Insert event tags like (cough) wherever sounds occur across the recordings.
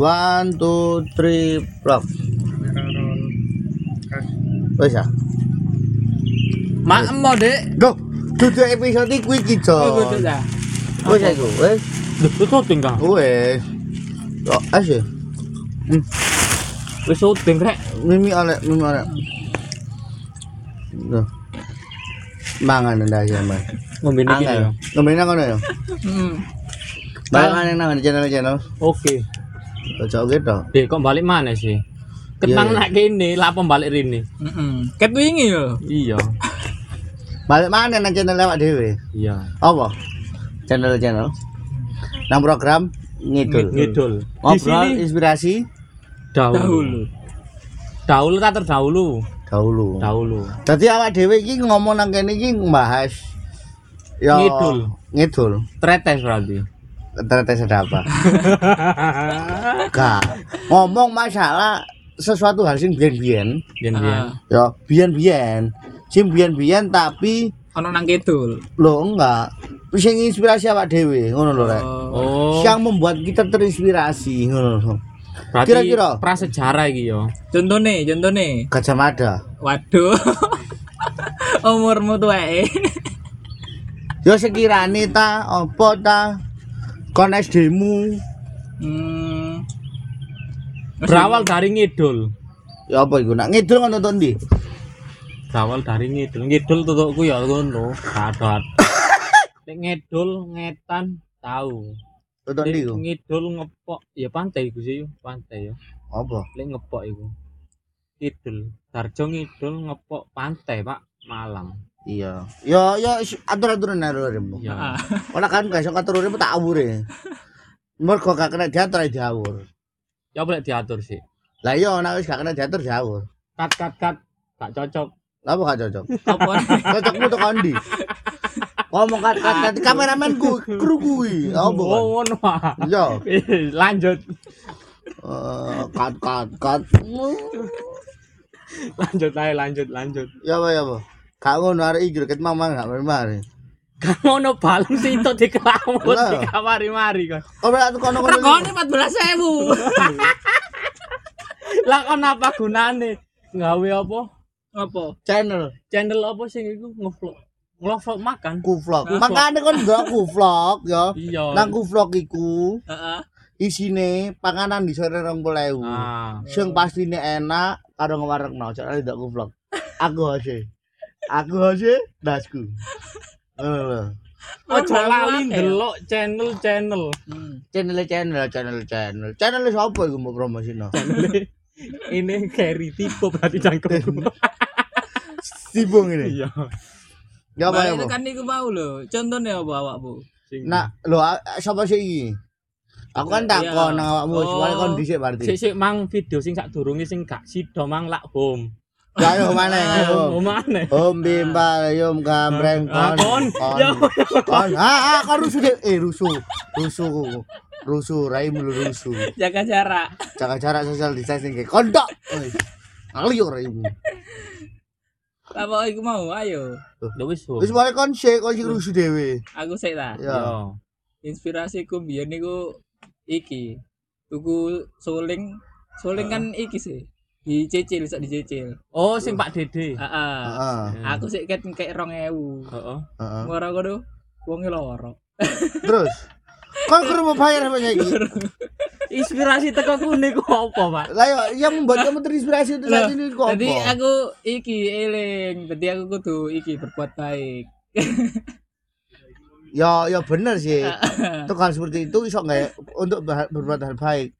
One, two, three, vlog. Wes ya. Mak mau dek. Go. Duduk episode iki iki, Jo. Oh, gitu dah. Wes ya iku, wes. Kah? Wes. Yo, asyik. Wis syuting rek. Mimi oleh, mimi oleh. Loh. Mangan ndak ya, Mas. Ngombe iki ya. Ngombe nang kono ya. Heeh. Balik nang nang channel-channel. Oke. Ojo gitu. Dek kok balik mana sih? Ketang Iya, nak kene, lah apa balik rene? Heeh. Ket wingi yo. Iya. Balik mana nang channel lewat dhewe? Iya. Apa? Channel-channel. Nang program ngidul. Ngidul. Di Ngobrol inspirasi dahulu. Dahulu tak terdahulu. dahulu. Dahulu. Dadi awak dhewe iki ngomong nang kene iki membahas ya Ngidul. Ngidul. Tretes berarti. Ternyata ada apa? (laughs) Gak. Ngomong masalah sesuatu hal sing biyen-biyen. Biyen-biyen. Ya, biyen-biyen. Sing biyen-biyen tapi Ono nang kidul. lo enggak. Sing inspirasi awak dhewe, ngono lho rek. Oh. Yang membuat kita terinspirasi, ngono lho. Kira-kira? prasejarah iki yo. Contone, contone. Gajah Mada. Waduh. (laughs) Umurmu tuweke. Ya sekirane ta apa ta kon SD-mu Hmm. Berawal dari ngidul. ya apa iku nak ngidul ngono to ndi? Berawal dari ngidul. Ngidul tutukku ya ngono. Sadat. (laughs) Nek ngidul ngetan tahu. Ndi iku? ngidul ngepok ya pantai iku sih pantai yo. Apa? Lek ngepok iku. Ngidul. Darjo ngidul ngepok pantai, Pak, Malang. Iya. Ya ya is- atur-aturan arep. Iya. (laughs) Ora kan gak iso ngatur urip tak awure. Mergo gak kena diatur diawur. Ya boleh diatur sih. Lah iya nek wis gak kena diatur diawur. Kat kat kat. Gak cocok. Lah apa gak cocok? Apa? (laughs) Cocokmu to kondi. Ngomong kat kat kat kameramenku kru kuwi. Apa? Oh, ngono. Iya. Lanjut. Eh, kat kat kat. (laughs) Lanjut ae, lanjut, lanjut. Ya apa ya apa? Gak ngono arek iki ket mamang gak mari. Gak ngono balung sih itu di kelamut Lah. di kamari-mari kan. Oh berarti kono kono. Regone (laughs) 14.000. Lah kon apa gunane? Gawe apa? Apa? channel Channel apa sing iku ngevlog. Ngevlog makan. ku vlog. Makane kon ndelok ku vlog ya. Iya. Nang ku vlog iku Heeh. isine panganan di sore 20.000. Ah. Sing pastine enak karo ngewarekno, soalnya ndak ku vlog. Aku hose. Aku hose dasku. Ngono. Ojo lali akeh. ndelok channel-channel. Hmm. Channel channel channel channel. Channel sapa iku mau (laughs) promosino? Ini carry tipe berarti cangkemku. (laughs) Sibung ini. Iya. Ya apa ya, kan iku mau lho. Contone apa awakmu? Nah, lho sapa sih iki? Aku kan takon nang awakmu, Oh. soalnya kon dhisik berarti. Sik sik mang video sing sadurunge sing gak sida mang lak home. Ayo mana Oh? Om bimbal yum gambreng kon. kon. Kon. Ah, ah, kon rusuh deh. Eh, rusuh. Rusuh. Rusuh, raimu lu rusuh. Jaga jarak. Jaga jarak sosial distancing ke kondok. Woi. Ngalio raimu. Apa iku mau? Ayo. Wis. Wis mulai kon sik, kon sik rusuh dhewe. Aku sik ta. Ya. Inspirasiku biyen niku iki. Tuku suling. Suling kan iki sih. Dicicil, sak dicicil. Oh, sing Pak Dede. Heeh. Heeh. Aku sik ket kek 2000. Heeh. Ora kono wonge loro. (laughs) Terus kon kudu mau bayar apa iki? Inspirasi teko kune ku apa, Pak? Lah yo, yang membuat kamu terinspirasi untuk saat ini kok Jadi aku iki eling, jadi aku kudu iki berbuat baik. Ya, ya bener sih. Itu hal seperti itu iso nggak ya? untuk berbuat hal baik.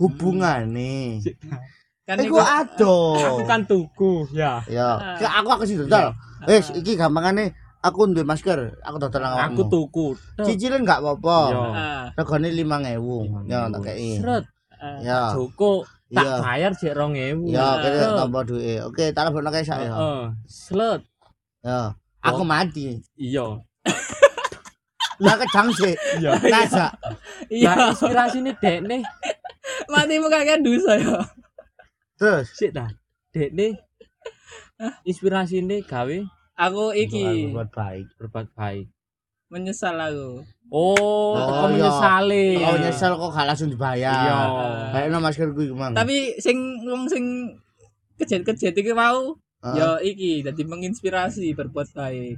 Hubungane. Kan Iku ado. Aku kan tuku, ya. Ya, Ke- aku aku sih dodol. Wis, iki gampangane aku duwe masker, aku dodol nang Aku tuku. Cicilan enggak apa-apa. Ah, Regane 5000. Ya tak kei. Sret. ah. Ya. Cukup. Tak bayar jek 2000. Ya, kene tambah duwe. Oke, tak lebokno kae sak ya. Slet. Ya. Aku mati. Iya. (laughs) Lah kejang sih. Iya. Nasa. Iya, Lah inspirasine dekne (laughs) matimu kakek dosa ya. Terus sik ta. Dekne inspirasine gawe Aku iki berbuat baik. berbuat baik. menyesal aku. Oh, Oh, menyesali. Oh nyesel kok gak langsung dibayar. Iya. Kayaknya maskerku iku mang. Tapi sing wong sing kejet-kejet iki mau Heeh. ya iki dadi menginspirasi berbuat baik.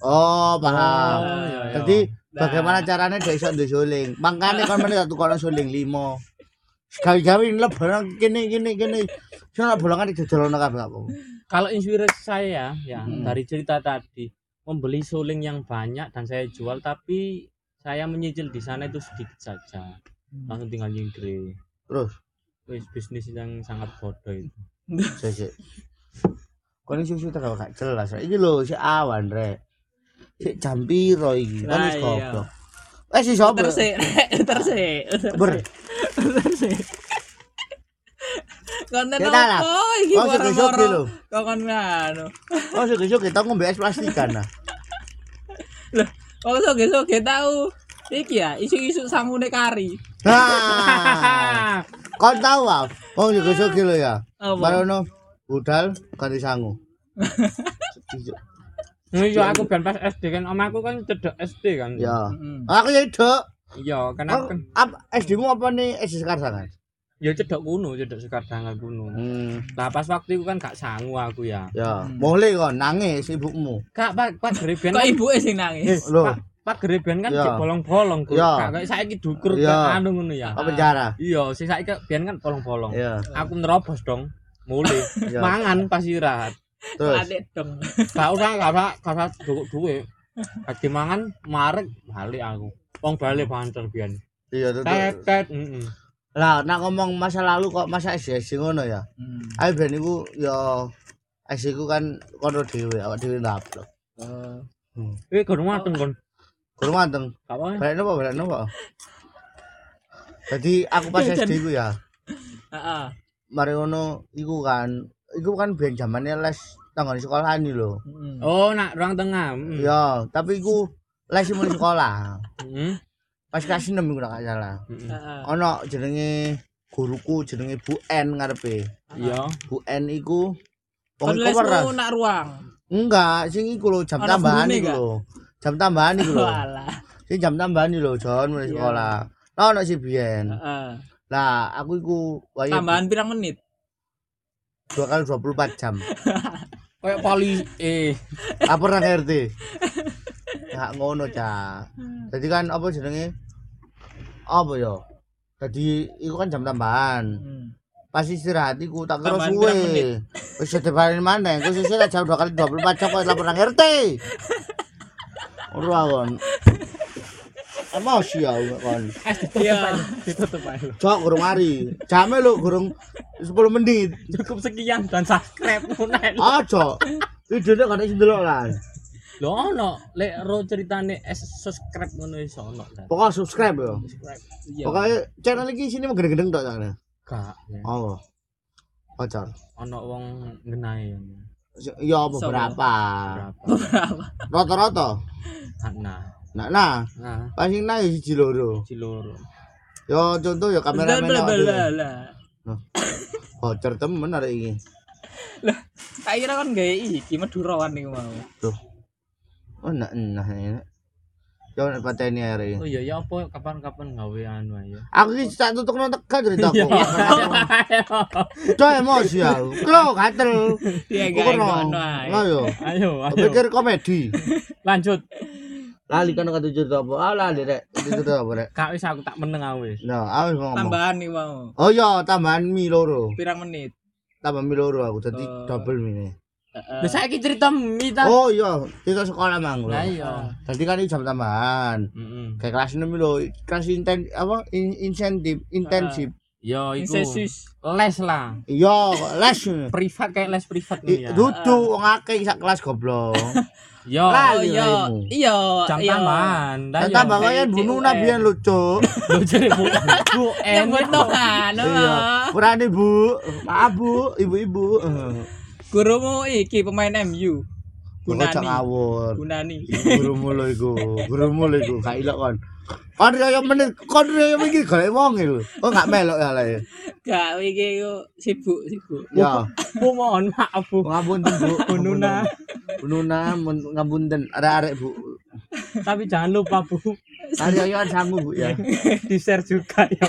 Oh, Oh, paham. iya. Jadi Nah. bagaimana caranya dia iso ndek suling? Makane kon meneh tak tukono suling 5. Sekali-kali lebaran kene kene kene. Sing nak bolongan didodolono kabeh apa. Kalau inspirasi saya ya Hmm. dari cerita tadi membeli suling yang banyak dan saya jual tapi saya menyicil di sana itu sedikit saja. Langsung tinggal nyingkri. Terus Wis bisnis yang sangat bodoh itu. sik sik. Kon susu tak gak jelas. Iki lho si awan rek. Sik jam piro iki? Wis Lah, iya. goblok. Eh si sapa? Terse, terse, Ber. Konten lah. apa iki Oh, sik moro-moro lho. kok kon anu. Oh sik sik kita ngombe es plastikan nah. Oh soge-soge tahu. Iki ya, isu-isu samune kari. Kon tahu ah. Oh sik sik lho ya. Barono budal ganti sangu. (laughs) Iya, aku ben pas SD kan, omaku kan cedek SD kan. Ya. Aku ya itu. Iya, kan aku kan Apa SD mu apa nih SD Sekarsangan? ya cedek kuno, cedek sekardangan kuno. Hmm. Nah, pas waktu itu kan gak sangu aku ya. Ya, Hmm. boleh kon nangis ibumu. Kak, Pak, Pak Greben Kok kan ibuke sing nangis? Loh, Pak, Pak Greben kan Ya. bolong-bolong, Gur. Ya. Kak, kayak saiki dukur Ya. ke anu ngono ya. apa penjara? Iya, sing saiki biyen kan bolong-bolong. Ya, Aku nerobos dong. Mulai (laughs) ya. mangan pas istirahat. Terus Adek dong. Gak usah, gak usah, gak usah duit. Lagi mangan marek balik aku. Wong balik banter biyen. iya tuh. Tet tet, heeh. Lah, nak ngomong masa lalu kok masa SD ngono ya. Hmm. Ayo ben iku ya SD ku kan kono dhewe, awak dhewe ndaplok. Eh, gurung mateng kon. Kurang. Gak apa. Balik nopo, balik nopo. Jadi aku pas (laughs) SD ku ya, Heeh. mari ngono iku kan, iku kan ben zamane les tanggon sekolahan iki lho. Mm. Oh, nak ruang tengah. Mm. Ya, tapi iku les mulai sekolah. Mm. Pas kelas 6 iku gak salah. Mm. Heeh. Ono jenenge guruku jenenge Bu N ngarepe. Iya. Bu N iku wong les keperas. nak ruang. Enggak, sing iku lho jam tambahan iku lho. Jam tambahan iku lho. Walah. Sing jam tambahan lho, Jon mulai sekolah. Nah, ono si biyen. Heeh. Lah, aku iku wayahe Tambahan pirang menit? dua kali 24 jam. (laughs) Kayak poli eh Lapor nang RT. Enggak ngono, Cak. Jadi kan apa jenenge? Apa ya? Jadi iku kan jam tambahan. Hmm. Pas istirahat iku tak kira pirang suwe. Wis dibalen maneh, engko sesuk jam 2 kali 24 jam kok lapor nang RT. Ora kon. Emosi ya kon. Iya. ditutup aja. Cok gurung mari. Jame lho gurung 10 menit. Cukup sekian dan subscribe munai. Aja. Videone kan iso ndelok kan. Lho ono lek ro ceritane es subscribe ngono iso ono. Pokoknya subscribe ya. Subscribe. Pokoknya channel iki sini mau gede-gede tok. Gak. ya. Oh. Pacar. Ono wong ngenai. Ya beberapa. Berapa? (laughs) Rata-rata. Nah. Nah, nah, Nah, paling nah siji loro. ciloro. Ya contoh ya kameramen dhewe. bla. Bocor temen arek iki. Tak kira kan gawe iki Madurawan niku mau. Oh, nah, nah, nah. Yo nek pateni arek. Oh iya ya apa kapan-kapan gawe anu aja. Aku iki tak tutuk nang tegal ceritaku. (laughs) Iya. Udah emosi aku. Klo gatel. Iya ngono ae. Ayo. Pikir komedi. Lanjut. Lali kan kata cerita apa? Ah lali rek. Cerita apa rek? Kak wis aku tak meneng aku wis. Nah, aku ngomong. Tambahan nih mau. Oh iya, tambahan mie loro. Pirang menit. Tambah mie loro aku jadi Oh. double mie. Heeh. Lah saiki cerita mie ta. Oh iya, kita sekolah mang. Lah iya. Jadi kan jam tambahan. Heeh. Kayak kelas 6 lho, kelas inten apa in, insentif, intensif. Yo iku. Insesus. Les lah. Iya, les. Privat kayak les privat I- nih ya. Dudu wong akeh sak kelas goblok. (laughs) Yo. Lah, Oh iya, raimu. iya. Jam iya. tambahan. Lah yo. tambah kaya nabian lucu. (laughs) Jare Bu. Bu Yang enak. betul kan. Iya. Kurang Bu. Maaf Bu, ibu-ibu. (laughs) Gurumu iki pemain MU. Cak Gunani. ngawur. Gunani. Gurumu lho iku, gurumu lho iku, gak ilok kon. Kon kaya menit, kon kaya iki golek wong lho. Oh gak melok ya lah. Gak iki yo sibuk sibuk. Ya, Bu mohon maaf Bu. ngapunten Bu. Bu Nuna. Bu Nuna mun- ngapunten arek-arek Bu. Tapi jangan lupa Bu. Hari ayoan sangu Bu ya. di share juga ya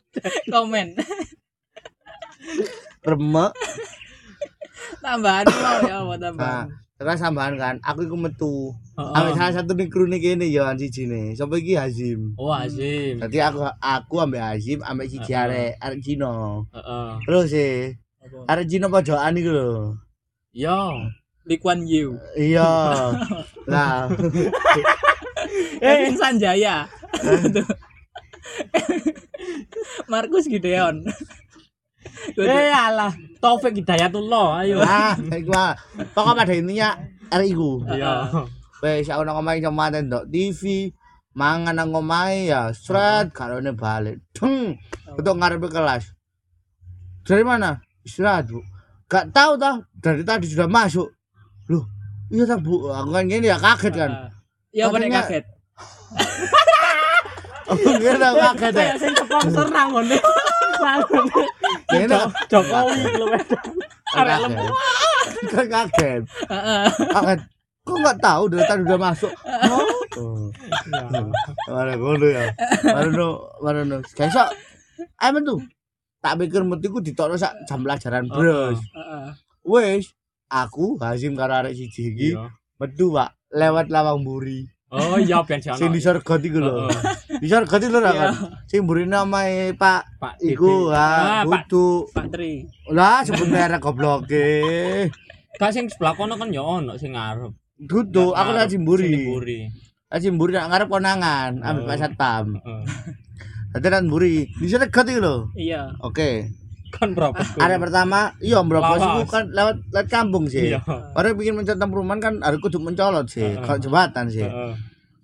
(laughs) komen Remek. Tambahan mau ya apa Nah, tambahan terus sambahan kan, aku iku metu. Heeh. Ambek salah satu ning kru kene ya an siji ne. Sapa iki Hazim. oh Azim Dadi aku aku ambek Hazim ambek siji Heeh. arek arek Cino. Heeh. Terus sih, Apa? arek Cino pojokan iku lho. yo Lee Kuan Yew Iya. (laughs) Lah, Kevin Sanjaya (laughs) Markus Gideon eh alah Taufik Hidayatullah ayo ah, iku. Pokoknya pada intinya arek iku. iya Wes aku nang omahe cuma ndok TV, mangan nang omahe ya, sret karone balik. Deng, untuk ngarepe kelas. Dari mana? Istirahat, Bu. Gak tahu tah, dari tadi sudah masuk. Loh, iya tah, Bu. Aku kan gini ya kaget kan. Iya pada Katanya- kaget (laughs) Aku kira (laughs) kaget ya. kayak sing sponsor nang ngene Kira Jokowi lho Arek kaget. Kan kaget. Heeh. Kaget. Kok nggak tahu dari tadi udah masuk? Oh. Mana ngono ya. Marono, marono. Kayak Ayo tuh. Tak pikir metiku ditokno sak jam pelajaran bros. Heeh. Wes, aku Hasim karo arek siji iki metu Pak lewat lawang buri. oh iya ben si Sing di Sorgot iku lho. Sorgot iku lho Iya. kan. Sing mburi namae Pak Pak iku ha Ah, Pak kudu. Pak Tri Lah sebut merek gobloke. Kak sing sebelah kono kan ya ono sing ngarep. Kudu aku Ngarep, lagi mburi. sing mburi. Nak ngarep konangan ambek Oh. Pak Satpam. Heeh. Dadi nang mburi. Sorgot iku lho. iya Oke. Kan berapa? Arek pertama, iya Lawas. iku kan lewat lewat kampung sih. Iya. Orang bikin mencetak perumahan kan harus kudu mencolot sih, kalau jembatan sih.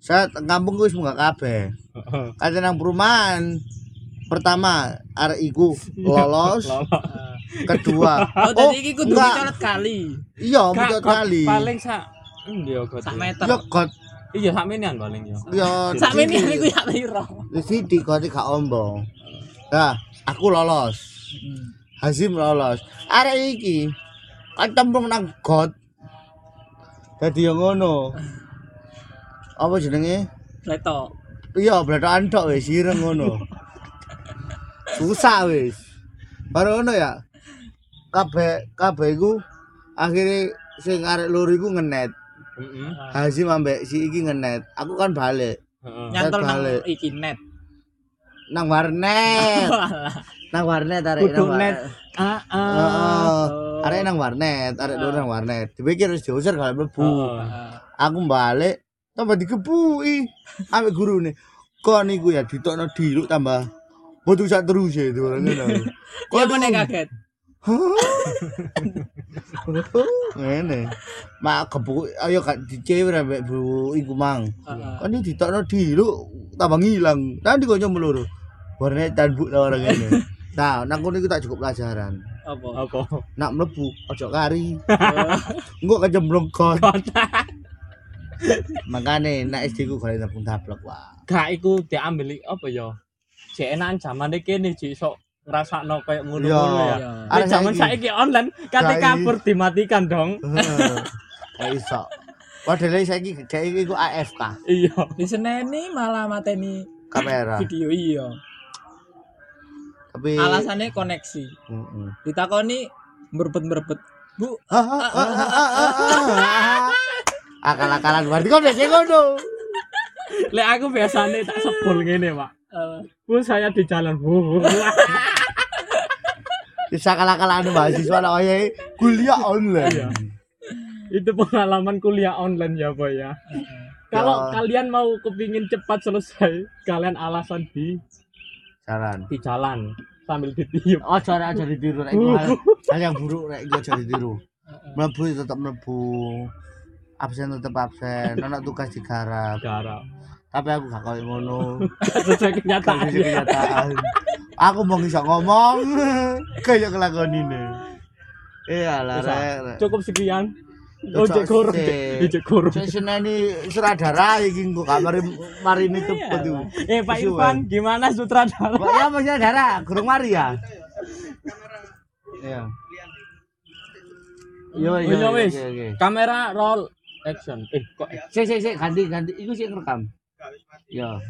Saya kampung gue semua kabeh. Heeh. Kata nang perumahan pertama arek iku lolos, (laughs) Lolo. kedua oh tadi iki kudu dicolot kali iya kot kali. Paling sak ya kot. sak meter Iya sak menian paling ya. iya. sak sidi. menit niku ya piro Di sidi god gak ombong. Nah, aku lolos. Hazim lolos. Arek iki kan templung nang god. Dadi yang ngono. Apa jenenge? Leto Iya, blathokan tok wis ireng ngono. Susah wis. Baru ngono ya. Kabeh kabeh iku akhirnya sing arek loro iku ngenet. Heeh. Hazim ambek si iki ngenet. Aku kan balik Heeh. nyantol nang balik. iki net nang warnet. (laughs) Nang warnet arek Kudu nang net. warnet. Ah ah. Heeh. Arek nang warnet, arek loro nang warnet. Dipikir wis diusir kalau mlebu. Aku balik tambah dikepuki ambek gurune. Kok niku ya ditokno diluk tambah Butuh sak terus ya itu orang ngono. Iya (laughs) mana kaget (laughs) Ngene. Mak kebuk ayo gak dicewir ambek bu iku mang. Kan iki ditokno diluk tambah ngilang. Nanti kok nyom loro. Warnet dan bu orang ngene. (laughs) Nah, nang kono iku tak cukup pelajaran. apa Apa? Nak mlebu ojo kari. Oh. Engko kecemplung kon. Makane nek SD ku golek tepung taplek wah. Gak iku diambil apa ya? Cek enak zaman kene Ci sok ngrasakno kayak ngono-ngono Iya. ya. Iya. Nek Arek zaman saiki. online kate kabur dimatikan dong. Heeh. Iso. Padahal saiki dhek iku AFK Iya. di seneni malah mateni kamera. video iya Tapi alasannya koneksi Heeh. ditakoni berbet berbet bu Akal-akalan berarti kok biasa ngono. Lek aku biasanya tak sebul ngene, Pak. Bu saya di jalan. Bu. Wis akal-akalan mahasiswa lah wayahe kuliah Iya. online. Itu pengalaman kuliah online ya, Pak ya. Kalau Ya. kalian mau kepingin cepat selesai, kalian alasan di Jalan. di jalan sambil ditiup. Oh, cara aja ditiru iku hal, yang buruk nek iku aja ditiru. Mlebu ya tetep mlebu. Absen tetep absen, ana tugas digarap. Garap. Tapi aku gak koyo ngono. Sesuai kenyataan. Kondisi kenyataan. Aku mau bisa ngomong kayak kelakon ini. Iya lah. Cukup sekian. Ojek gorong. Cek. ojek gorong. Saya seneni sutradara iki engko gak mari ini cepet iku. Eh Pak Sesuai. Irfan, gimana sutradara? Pak ya Mas sutradara, gurung mari ya. Iya. Yo Oh, iya, yo oke. Kamera roll action. Eh kok sih saya, saya ganti ganti. Itu sih rekam. ya